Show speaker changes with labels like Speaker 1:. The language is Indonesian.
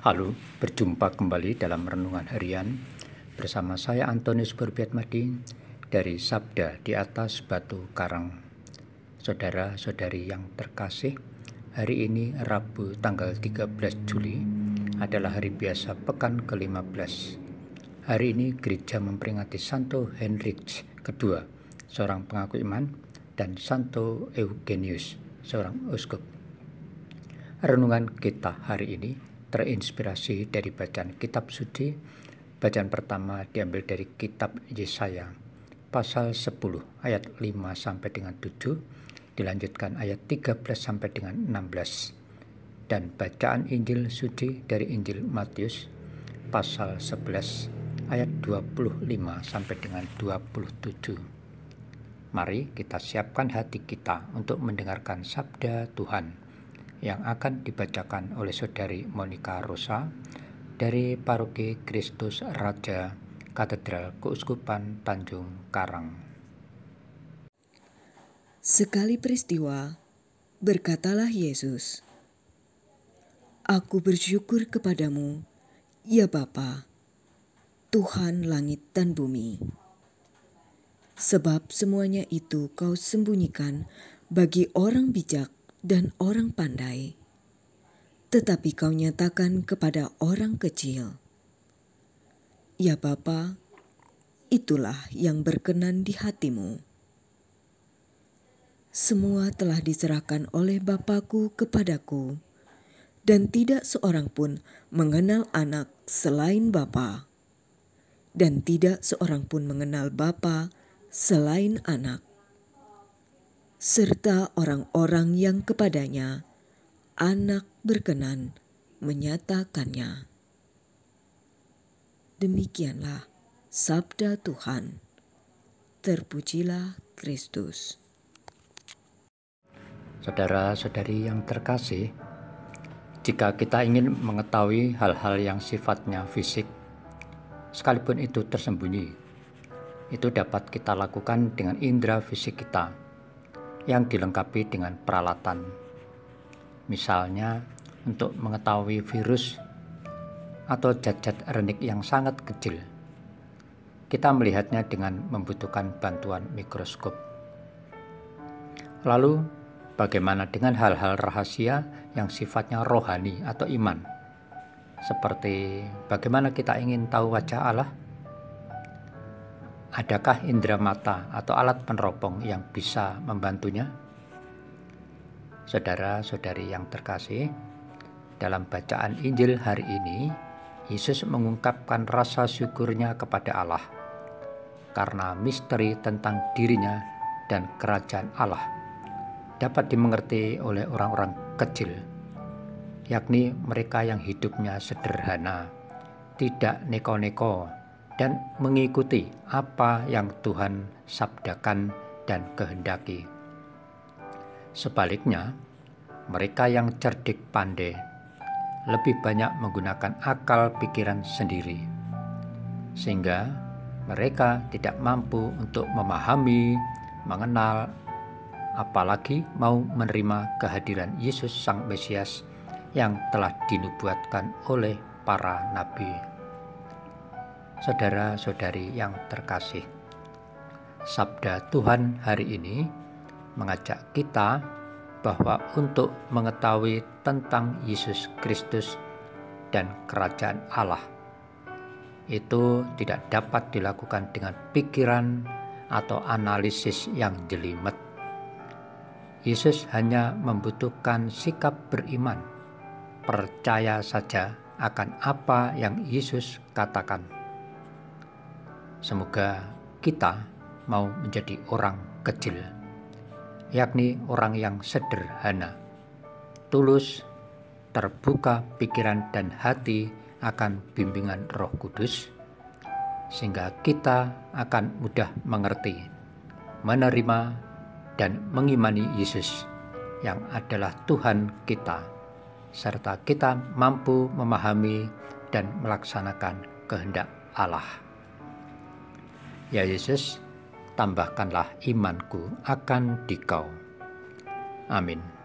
Speaker 1: Halo, berjumpa kembali dalam renungan harian bersama saya Antonius Berbiatmadi dari Sabda di atas Batu Karang. Saudara-saudari yang terkasih, hari ini Rabu tanggal 13 Juli adalah hari biasa pekan ke-15. Hari ini gereja memperingati Santo Henrik II, seorang pengaku iman, dan Santo Eugenius, seorang uskup. Renungan kita hari ini terinspirasi dari bacaan kitab suci. Bacaan pertama diambil dari kitab Yesaya pasal 10 ayat 5 sampai dengan 7, dilanjutkan ayat 13 sampai dengan 16. Dan bacaan Injil suci dari Injil Matius pasal 11 ayat 25 sampai dengan 27. Mari kita siapkan hati kita untuk mendengarkan sabda Tuhan yang akan dibacakan oleh Saudari Monica Rosa dari Paroki Kristus Raja Katedral Keuskupan Tanjung Karang.
Speaker 2: Sekali peristiwa, berkatalah Yesus, Aku bersyukur kepadamu, ya Bapa, Tuhan langit dan bumi. Sebab semuanya itu kau sembunyikan bagi orang bijak dan orang pandai, tetapi kau nyatakan kepada orang kecil. Ya Bapa, itulah yang berkenan di hatimu. Semua telah diserahkan oleh Bapakku kepadaku, dan tidak seorang pun mengenal anak selain Bapa, dan tidak seorang pun mengenal Bapa selain anak serta orang-orang yang kepadanya anak berkenan menyatakannya. Demikianlah sabda Tuhan. Terpujilah Kristus.
Speaker 1: Saudara-saudari yang terkasih, jika kita ingin mengetahui hal-hal yang sifatnya fisik, sekalipun itu tersembunyi, itu dapat kita lakukan dengan indera fisik kita yang dilengkapi dengan peralatan. Misalnya untuk mengetahui virus atau zat-zat renik yang sangat kecil. Kita melihatnya dengan membutuhkan bantuan mikroskop. Lalu, bagaimana dengan hal-hal rahasia yang sifatnya rohani atau iman? Seperti bagaimana kita ingin tahu wajah Allah? Adakah indera mata atau alat peneropong yang bisa membantunya? Saudara-saudari yang terkasih, dalam bacaan Injil hari ini, Yesus mengungkapkan rasa syukurnya kepada Allah karena misteri tentang dirinya dan kerajaan Allah dapat dimengerti oleh orang-orang kecil, yakni mereka yang hidupnya sederhana, tidak neko-neko, dan mengikuti apa yang Tuhan sabdakan dan kehendaki. Sebaliknya, mereka yang cerdik pandai lebih banyak menggunakan akal pikiran sendiri, sehingga mereka tidak mampu untuk memahami, mengenal, apalagi mau menerima kehadiran Yesus Sang Mesias yang telah dinubuatkan oleh para nabi saudara-saudari yang terkasih. Sabda Tuhan hari ini mengajak kita bahwa untuk mengetahui tentang Yesus Kristus dan kerajaan Allah itu tidak dapat dilakukan dengan pikiran atau analisis yang jelimet. Yesus hanya membutuhkan sikap beriman, percaya saja akan apa yang Yesus katakan. Semoga kita mau menjadi orang kecil, yakni orang yang sederhana, tulus, terbuka pikiran dan hati akan bimbingan Roh Kudus, sehingga kita akan mudah mengerti, menerima, dan mengimani Yesus yang adalah Tuhan kita, serta kita mampu memahami dan melaksanakan kehendak Allah. Ya Yesus, tambahkanlah imanku akan dikau. Amin.